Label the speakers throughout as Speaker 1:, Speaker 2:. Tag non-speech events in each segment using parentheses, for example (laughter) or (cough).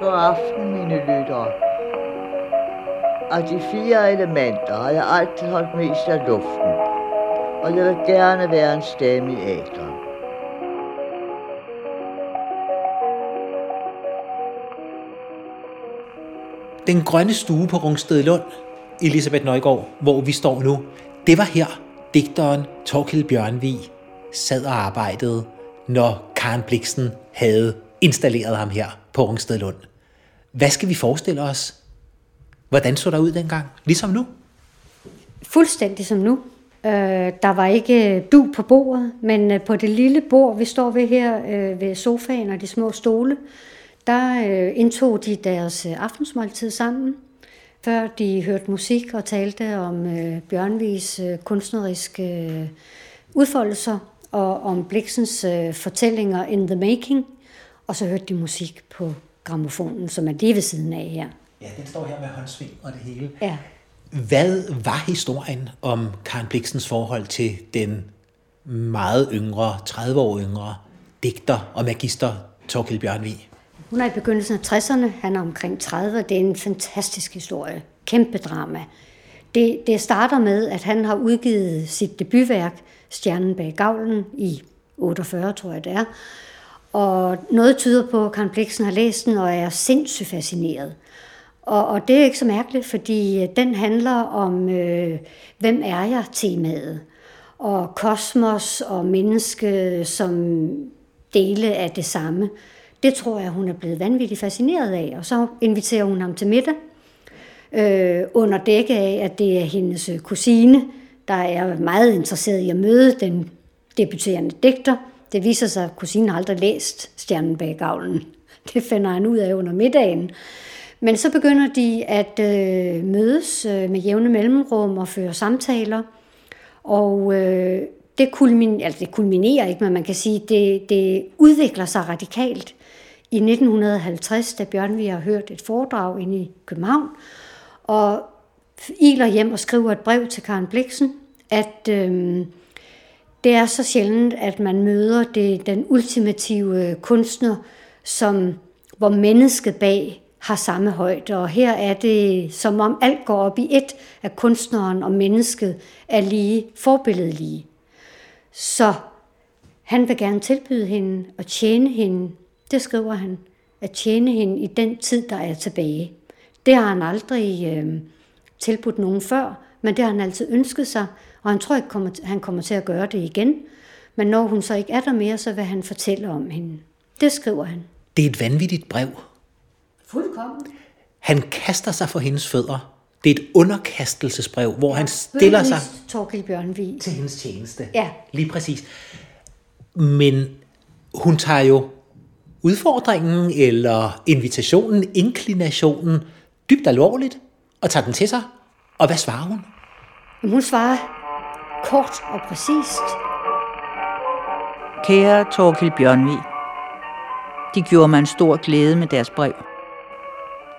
Speaker 1: God aften, mine lyttere. Af de fire elementer har jeg altid holdt mest af luften, og jeg vil gerne være en stemme i æderen.
Speaker 2: Den grønne stue på Rungsted Lund, Elisabeth Nøjgaard, hvor vi står nu, det var her, digteren Torkild Bjørnvig sad og arbejdede, når Karen Bliksen havde installeret ham her på Rungsted Lund. Hvad skal vi forestille os? Hvordan så der ud dengang? Ligesom nu?
Speaker 3: Fuldstændig som nu. Øh, der var ikke øh, du på bordet, men øh, på det lille bord, vi står ved her øh, ved sofaen og de små stole, der øh, indtog de deres øh, aftensmåltid sammen, før de hørte musik og talte om øh, Bjørnvis øh, kunstneriske øh, udfoldelser og om Bliksens øh, fortællinger in the making, og så hørte de musik på gramofonen, som er lige ved siden af her.
Speaker 2: Ja, den står her med håndsving og det hele.
Speaker 3: Ja.
Speaker 2: Hvad var historien om Karen Bliksens forhold til den meget yngre, 30 år yngre digter og magister Torkild Bjørnvig?
Speaker 3: Hun er i begyndelsen af 60'erne, han er omkring 30, og det er en fantastisk historie. Kæmpe drama. Det, det starter med, at han har udgivet sit debutværk, Stjernen bag gavlen, i 48, tror jeg det er. Og noget tyder på, at Karen Bliksen har læst den og er sindssygt fascineret. Og, og det er ikke så mærkeligt, fordi øh, den handler om, øh, hvem er jeg temaet. Og kosmos og menneske som dele af det samme. Det tror jeg, hun er blevet vanvittigt fascineret af. Og så inviterer hun ham til middag, øh, under dække af, at det er hendes øh, kusine, der er meget interesseret i at møde den debuterende digter. Det viser sig, at kusinen aldrig læst Stjernen bag gavlen. (laughs) Det finder han ud af under middagen. Men så begynder de at øh, mødes øh, med jævne mellemrum og føre samtaler. Og øh, det, kulmin, altså det kulminerer ikke, men man kan sige, det, det udvikler sig radikalt. I 1950, da Bjørnvig har hørt et foredrag inde i København, og iler hjem og skriver et brev til Karen Bliksen, at øh, det er så sjældent, at man møder det, den ultimative øh, kunstner, som, hvor mennesket bag har samme højde. Og her er det, som om alt går op i et, at kunstneren og mennesket er lige forbilledlige. Så han vil gerne tilbyde hende og tjene hende, det skriver han, at tjene hende i den tid, der er tilbage. Det har han aldrig øh, tilbudt nogen før, men det har han altid ønsket sig, og han tror ikke, kommer, han kommer til at gøre det igen. Men når hun så ikke er der mere, så vil han fortælle om hende. Det skriver han.
Speaker 2: Det er et vanvittigt brev.
Speaker 3: Fuldkommen.
Speaker 2: Han kaster sig for hendes fødder. Det er et underkastelsesbrev, hvor ja, han stiller sig
Speaker 3: Torkild Bjørnvig.
Speaker 2: til hendes tjeneste.
Speaker 3: Ja.
Speaker 2: Lige præcis. Men hun tager jo udfordringen eller invitationen, inklinationen dybt alvorligt og tager den til sig. Og hvad svarer hun?
Speaker 3: Hun svarer kort og præcist.
Speaker 4: Kære Torkild Bjørnvig, de gjorde mig en stor glæde med deres brev.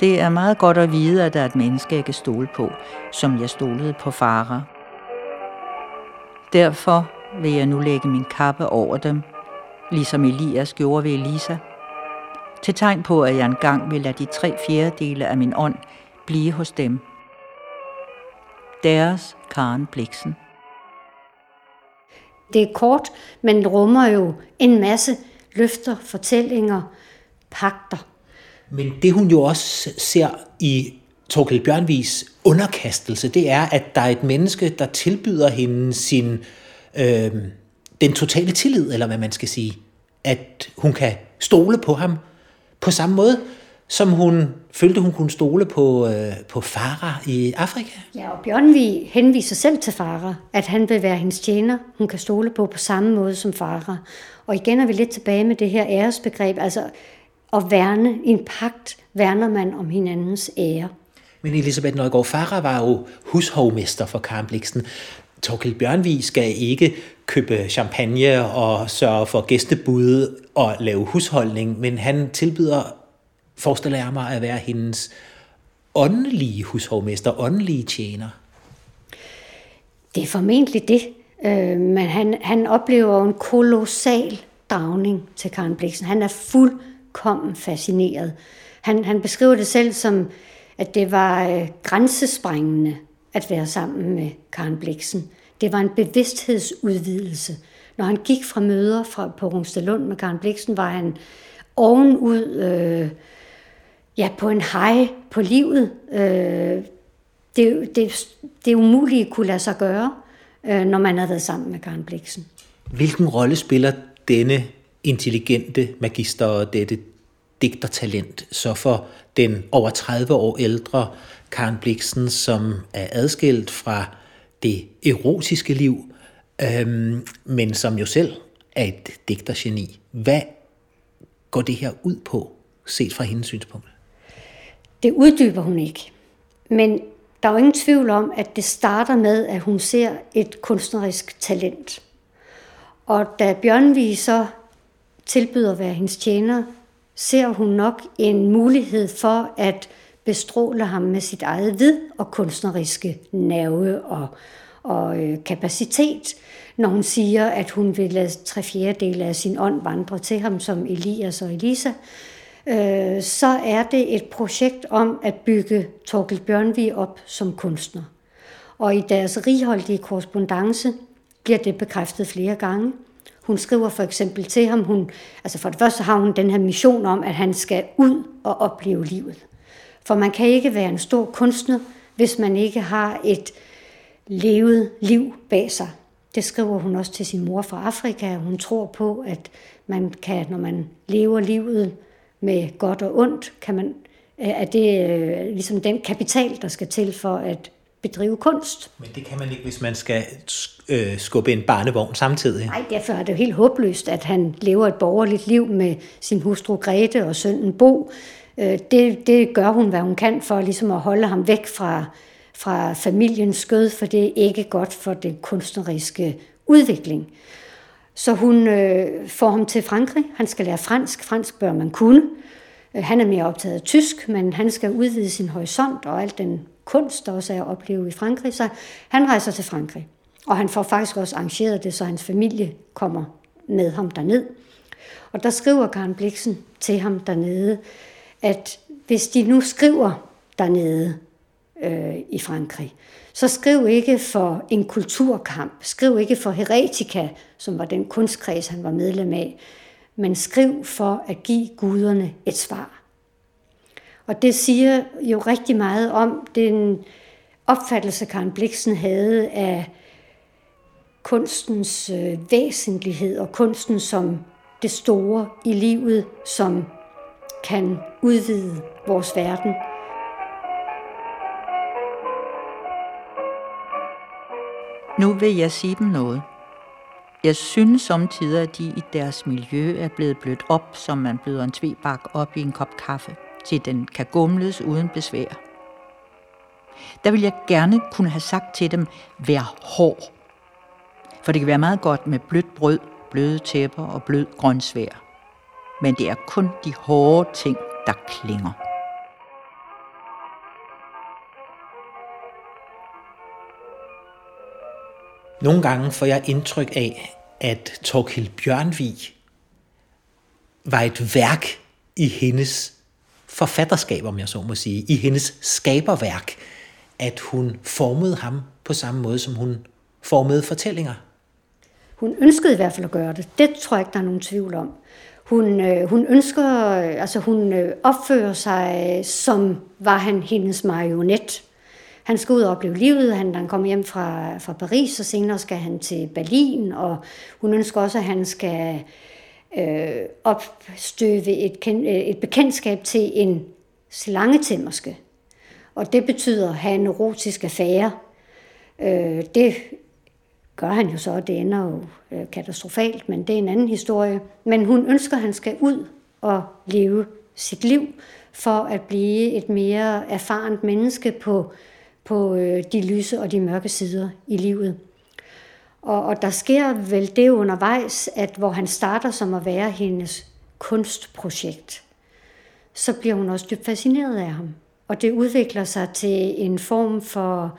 Speaker 4: Det er meget godt at vide, at der er et menneske, jeg kan stole på, som jeg stolede på Farah. Derfor vil jeg nu lægge min kappe over dem, ligesom Elias gjorde ved Elisa, til tegn på, at jeg engang vil lade de tre fjerdedele af min ånd blive hos dem. Deres Karen Bliksen.
Speaker 3: Det er kort, men rummer jo en masse løfter, fortællinger, pakter.
Speaker 2: Men det hun jo også ser i Torkel Bjørnvis underkastelse, det er, at der er et menneske, der tilbyder hende sin, øh, den totale tillid, eller hvad man skal sige. At hun kan stole på ham på samme måde, som hun følte, hun kunne stole på, øh, på Farah i Afrika.
Speaker 3: Ja, og Bjørnvig henviser selv til Farah, at han vil være hendes tjener. Hun kan stole på på samme måde som Farah. Og igen er vi lidt tilbage med det her æresbegreb, altså at værne, i en pagt værner man om hinandens ære.
Speaker 2: Men Elisabeth Nøjgaard Farah var jo hushovmester for Karen Bliksen. Torkel Bjørnvi skal ikke købe champagne og sørge for gæstebud og lave husholdning, men han tilbyder, forestiller jeg mig, at være hendes åndelige hushovmester, åndelige tjener.
Speaker 3: Det er formentlig det. Øh, men han, han oplever en kolossal dragning til Karen Bliksen. Han er fuldkommen fascineret. Han, han beskriver det selv som, at det var øh, grænsesprængende at være sammen med Karen Bliksen. Det var en bevidsthedsudvidelse. Når han gik fra møder fra, på Rungstedlund med Karen Bliksen, var han ovenud øh, ja, på en hej på livet. Øh, det, det, det umulige kunne lade sig gøre, øh, når man har været sammen med Karen Bliksen.
Speaker 2: Hvilken rolle spiller denne intelligente magister og dette digtertalent så for den over 30 år ældre Karen Bliksen, som er adskilt fra det erotiske liv, øhm, men som jo selv er et digtergeni. Hvad går det her ud på, set fra hendes synspunkt?
Speaker 3: Det uddyber hun ikke. Men der er jo ingen tvivl om, at det starter med, at hun ser et kunstnerisk talent. Og da Bjørnvig så tilbyder at være hendes tjener, ser hun nok en mulighed for at bestråle ham med sit eget vid og kunstneriske nerve og, og øh, kapacitet, når hun siger, at hun vil lade tre fjerdedele af sin ånd vandre til ham som Elias og Elisa, øh, så er det et projekt om at bygge Torkel Bjørnvi op som kunstner. Og i deres righoldige korrespondence bliver det bekræftet flere gange. Hun skriver for eksempel til ham, hun, altså for det første har hun den her mission om, at han skal ud og opleve livet. For man kan ikke være en stor kunstner, hvis man ikke har et levet liv bag sig. Det skriver hun også til sin mor fra Afrika. Hun tror på, at man kan, når man lever livet med godt og ondt, kan man, at det er øh, ligesom den kapital, der skal til for at bedrive kunst.
Speaker 2: Men det kan man ikke, hvis man skal øh, skubbe en barnevogn samtidig.
Speaker 3: Nej, derfor er det jo helt håbløst, at han lever et borgerligt liv med sin hustru Grete og sønnen Bo. Øh, det, det gør hun, hvad hun kan for ligesom at holde ham væk fra, fra familiens skød, for det er ikke godt for den kunstneriske udvikling. Så hun øh, får ham til Frankrig. Han skal lære fransk. Fransk bør man kunne. Øh, Øh, han er mere optaget af tysk, men han skal udvide sin horisont og alt den kunst, der også er at opleve i Frankrig. Så han rejser til Frankrig. Og han får faktisk også arrangeret det, så hans familie kommer med ham derned. Og der skriver Karen Bliksen til ham dernede, at hvis de nu skriver dernede øh, i Frankrig, så skriv ikke for en kulturkamp, skriv ikke for Heretica, som var den kunstkreds, han var medlem af, men skriv for at give guderne et svar. Og det siger jo rigtig meget om den opfattelse, Karen Bliksen havde af kunstens øh, væsentlighed og kunsten som det store i livet, som kan udvide vores verden.
Speaker 4: Nu vil jeg sige dem noget. Jeg synes samtidig, at de i deres miljø er blevet blødt op, som man bløder en tvebak op i en kop kaffe, til den kan gumles uden besvær. Der vil jeg gerne kunne have sagt til dem, vær hård. For det kan være meget godt med blødt brød, bløde tæpper og blød grøntsvær. Men det er kun de hårde ting, der klinger.
Speaker 2: Nogle gange får jeg indtryk af, at Torkild Bjørnvig var et værk i hendes forfatterskab, om jeg så må sige, i hendes skaberværk, at hun formede ham på samme måde, som hun formede fortællinger.
Speaker 3: Hun ønskede i hvert fald at gøre det. Det tror jeg ikke, der er nogen tvivl om. Hun, øh, hun ønsker, altså hun øh, opfører sig, øh, som var han hendes marionet. Han skal ud og opleve livet, han, han kommer hjem fra, fra Paris, og senere skal han til Berlin, og hun ønsker også, at han skal øh, opstøve et, øh, et bekendtskab til en slangetæmmerske. Og det betyder at have en erotisk affære. Øh, det gør han jo så, det ender jo øh, katastrofalt, men det er en anden historie. Men hun ønsker, at han skal ud og leve sit liv for at blive et mere erfarent menneske på, på øh, de lyse og de mørke sider i livet. Og, og der sker vel det undervejs, at hvor han starter som at være hendes kunstprojekt, så bliver hun også dybt fascineret af ham. Og det udvikler sig til en form for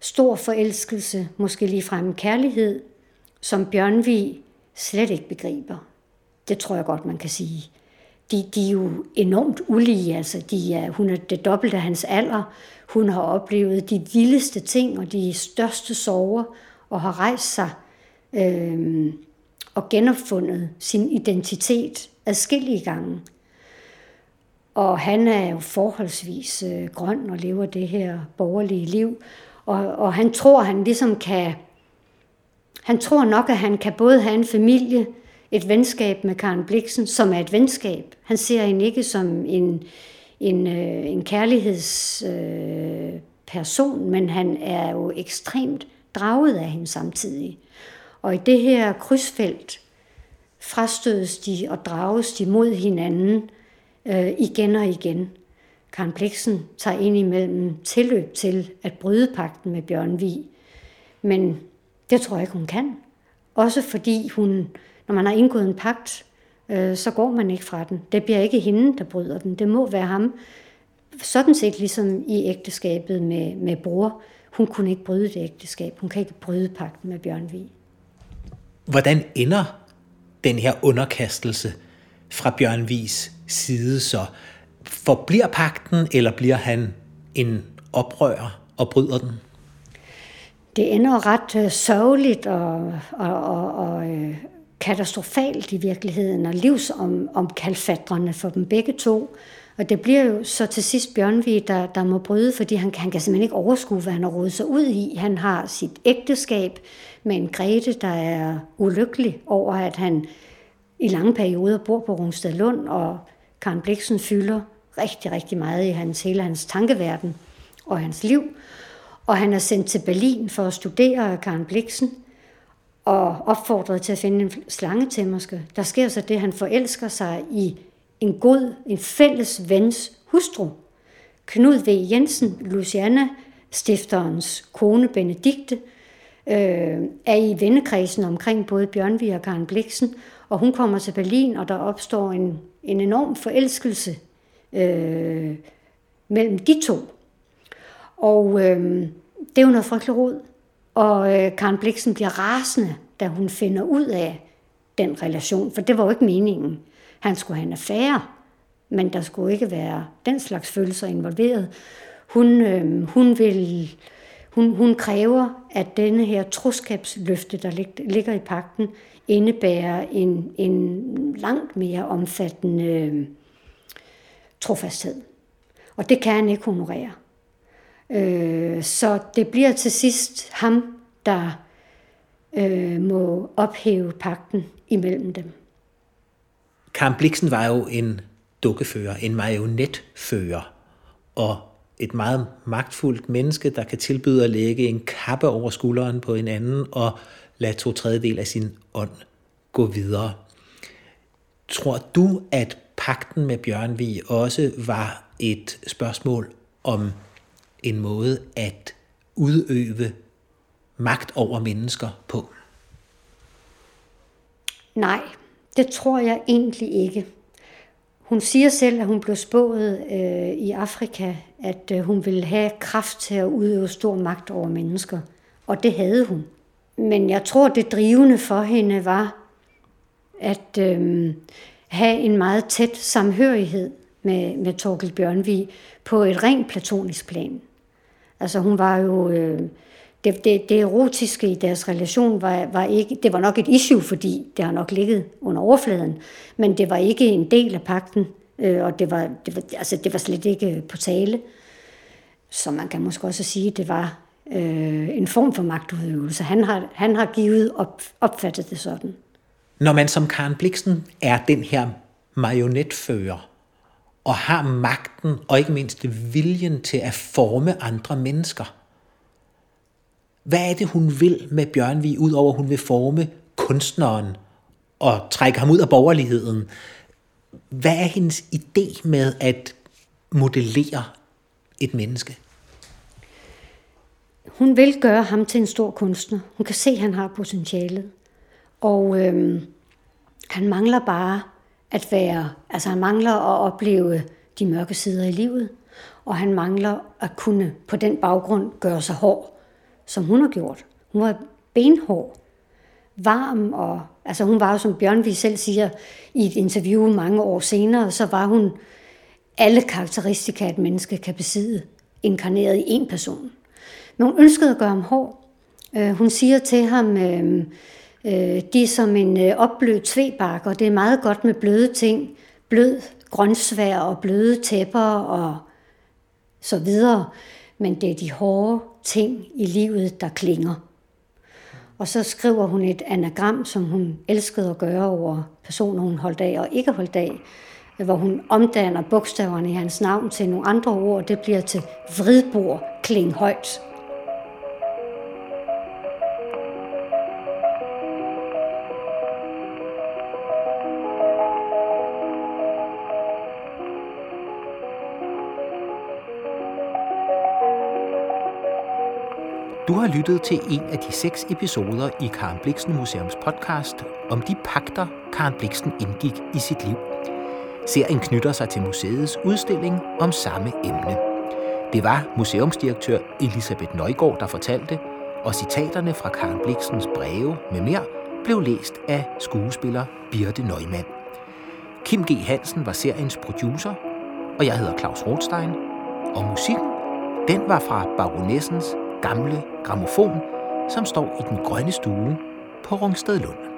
Speaker 3: stor forelskelse, måske lige frem kærlighed, som Bjørnvi slet ikke begriber. Det tror jeg godt, man kan sige. De, de er jo enormt ulige. Altså, de er, hun er det dobbelte af hans alder. Hun har oplevet de vildeste ting og de største sorger, og har rejst sig øh, og genopfundet sin identitet adskillige gange. Og han er jo forholdsvis øh, grøn og lever det her borgerlige liv. Og, og han tror, han ligesom kan... Han tror nok, at han kan både have en familie, et venskab med Karen Bliksen, som er et venskab. Han ser hende ikke som en, en, øh, en kærlighedsperson, øh, men han er jo ekstremt draget af hende samtidig. Og i det her krydsfelt frastødes de og drages de mod hinanden øh, igen og igen. Karen Bliksen tager ind imellem tilløb til at bryde pakten med Bjørn Vi, Men det tror jeg ikke, hun kan. Også fordi hun, når man har indgået en pagt, øh, så går man ikke fra den. Det bliver ikke hende, der bryder den. Det må være ham. Sådan set ligesom i ægteskabet med, med bror. Hun kunne ikke bryde det ægteskab. Hun kan ikke bryde pakten med Bjørn Vig.
Speaker 2: Hvordan ender den her underkastelse fra Bjørn Vigs side så? Forbliver pakten, eller bliver han en oprører og bryder den?
Speaker 3: Det ender ret øh, sørgeligt og, og, og, og øh, katastrofalt i virkeligheden, og livsomkalfatrende for dem begge to. Og det bliver jo så til sidst Bjørnvig, der, der må bryde, fordi han, han kan simpelthen ikke overskue, hvad han har rådet sig ud i. Han har sit ægteskab med en Grete, der er ulykkelig over, at han i lange perioder bor på Rungsted Lund, og Karen Bliksen fylder rigtig, rigtig meget i hans, hele hans tankeverden og hans liv. Og han er sendt til Berlin for at studere Karen Bliksen, og opfordret til at finde en slangetæmmerske. Der sker så det, at han forelsker sig i en god, en fælles vens hustru. Knud V. Jensen, Luciana, stifterens kone Benedikte, øh, er i vennekredsen omkring både Bjørnvig og Karen Bliksen, og hun kommer til Berlin, og der opstår en, en enorm forelskelse øh, mellem de to. Og øh, det er jo noget frygteligt råd. Og øh, Karen Bliksen bliver rasende, da hun finder ud af den relation, for det var jo ikke meningen. Han skulle have en affære, men der skulle ikke være den slags følelser involveret. Hun, øh, hun, vil, hun, hun kræver, at denne her troskabsløfte, der ligger i pakten, indebærer en, en langt mere omfattende øh, trofasthed. Og det kan han ikke honorere. Øh, så det bliver til sidst ham, der øh, må ophæve pakten imellem dem.
Speaker 2: Karen Bliksen var jo en dukkefører, en marionetfører, og et meget magtfuldt menneske, der kan tilbyde at lægge en kappe over skulderen på en anden og lade to tredjedel af sin ånd gå videre. Tror du, at pakten med Bjørnvi også var et spørgsmål om en måde at udøve magt over mennesker på?
Speaker 3: Nej, det tror jeg egentlig ikke. Hun siger selv, at hun blev spået øh, i Afrika, at øh, hun ville have kraft til at udøve stor magt over mennesker. Og det havde hun. Men jeg tror, det drivende for hende var at øh, have en meget tæt samhørighed med, med Torkel Bjørnvig på et rent platonisk plan. Altså hun var jo... Øh, det, det, det erotiske i deres relation var, var ikke, det var nok et issue, fordi det har nok ligget under overfladen, men det var ikke en del af pakten, øh, og det var, det, var, altså, det var slet ikke på tale. Så man kan måske også sige, at det var øh, en form for magtudøvelse. Han har, han har givet op, opfattet det sådan.
Speaker 2: Når man som Karen Bliksen er den her marionetfører, og har magten og ikke mindst viljen til at forme andre mennesker. Hvad er det, hun vil med Bjørnvi, udover at hun vil forme kunstneren og trække ham ud af borgerligheden? Hvad er hendes idé med at modellere et menneske?
Speaker 3: Hun vil gøre ham til en stor kunstner. Hun kan se, at han har potentialet. Og øhm, han mangler bare at være, altså han mangler at opleve de mørke sider i livet, og han mangler at kunne på den baggrund gøre sig hård som hun har gjort. Hun var benhård, varm, og altså hun var jo, som Bjørnvi selv siger i et interview mange år senere, så var hun alle karakteristika, et menneske kan besidde, inkarneret i en person. Men hun ønskede at gøre ham hård. Øh, hun siger til ham, øh, øh, de er som en øh, opblødt tvebark, og det er meget godt med bløde ting, blød grøntsvær og bløde tæpper og så videre. Men det er de hårde ting i livet, der klinger. Og så skriver hun et anagram, som hun elskede at gøre over personer, hun holdt af og ikke holdt af, hvor hun omdanner bogstaverne i hans navn til nogle andre ord. Det bliver til vridbord kling
Speaker 2: Du har lyttet til en af de seks episoder i Karen Bliksen Museums podcast om de pakter, Karen Bliksen indgik i sit liv. Serien knytter sig til museets udstilling om samme emne. Det var museumsdirektør Elisabeth Nøjgaard, der fortalte, og citaterne fra Karen Bliksens breve med mere blev læst af skuespiller Birte Neumann. Kim G. Hansen var seriens producer, og jeg hedder Claus Rothstein, og musikken, den var fra Baronessens gamle gramofon, som står i den grønne stue på Rungstedlund. Lund.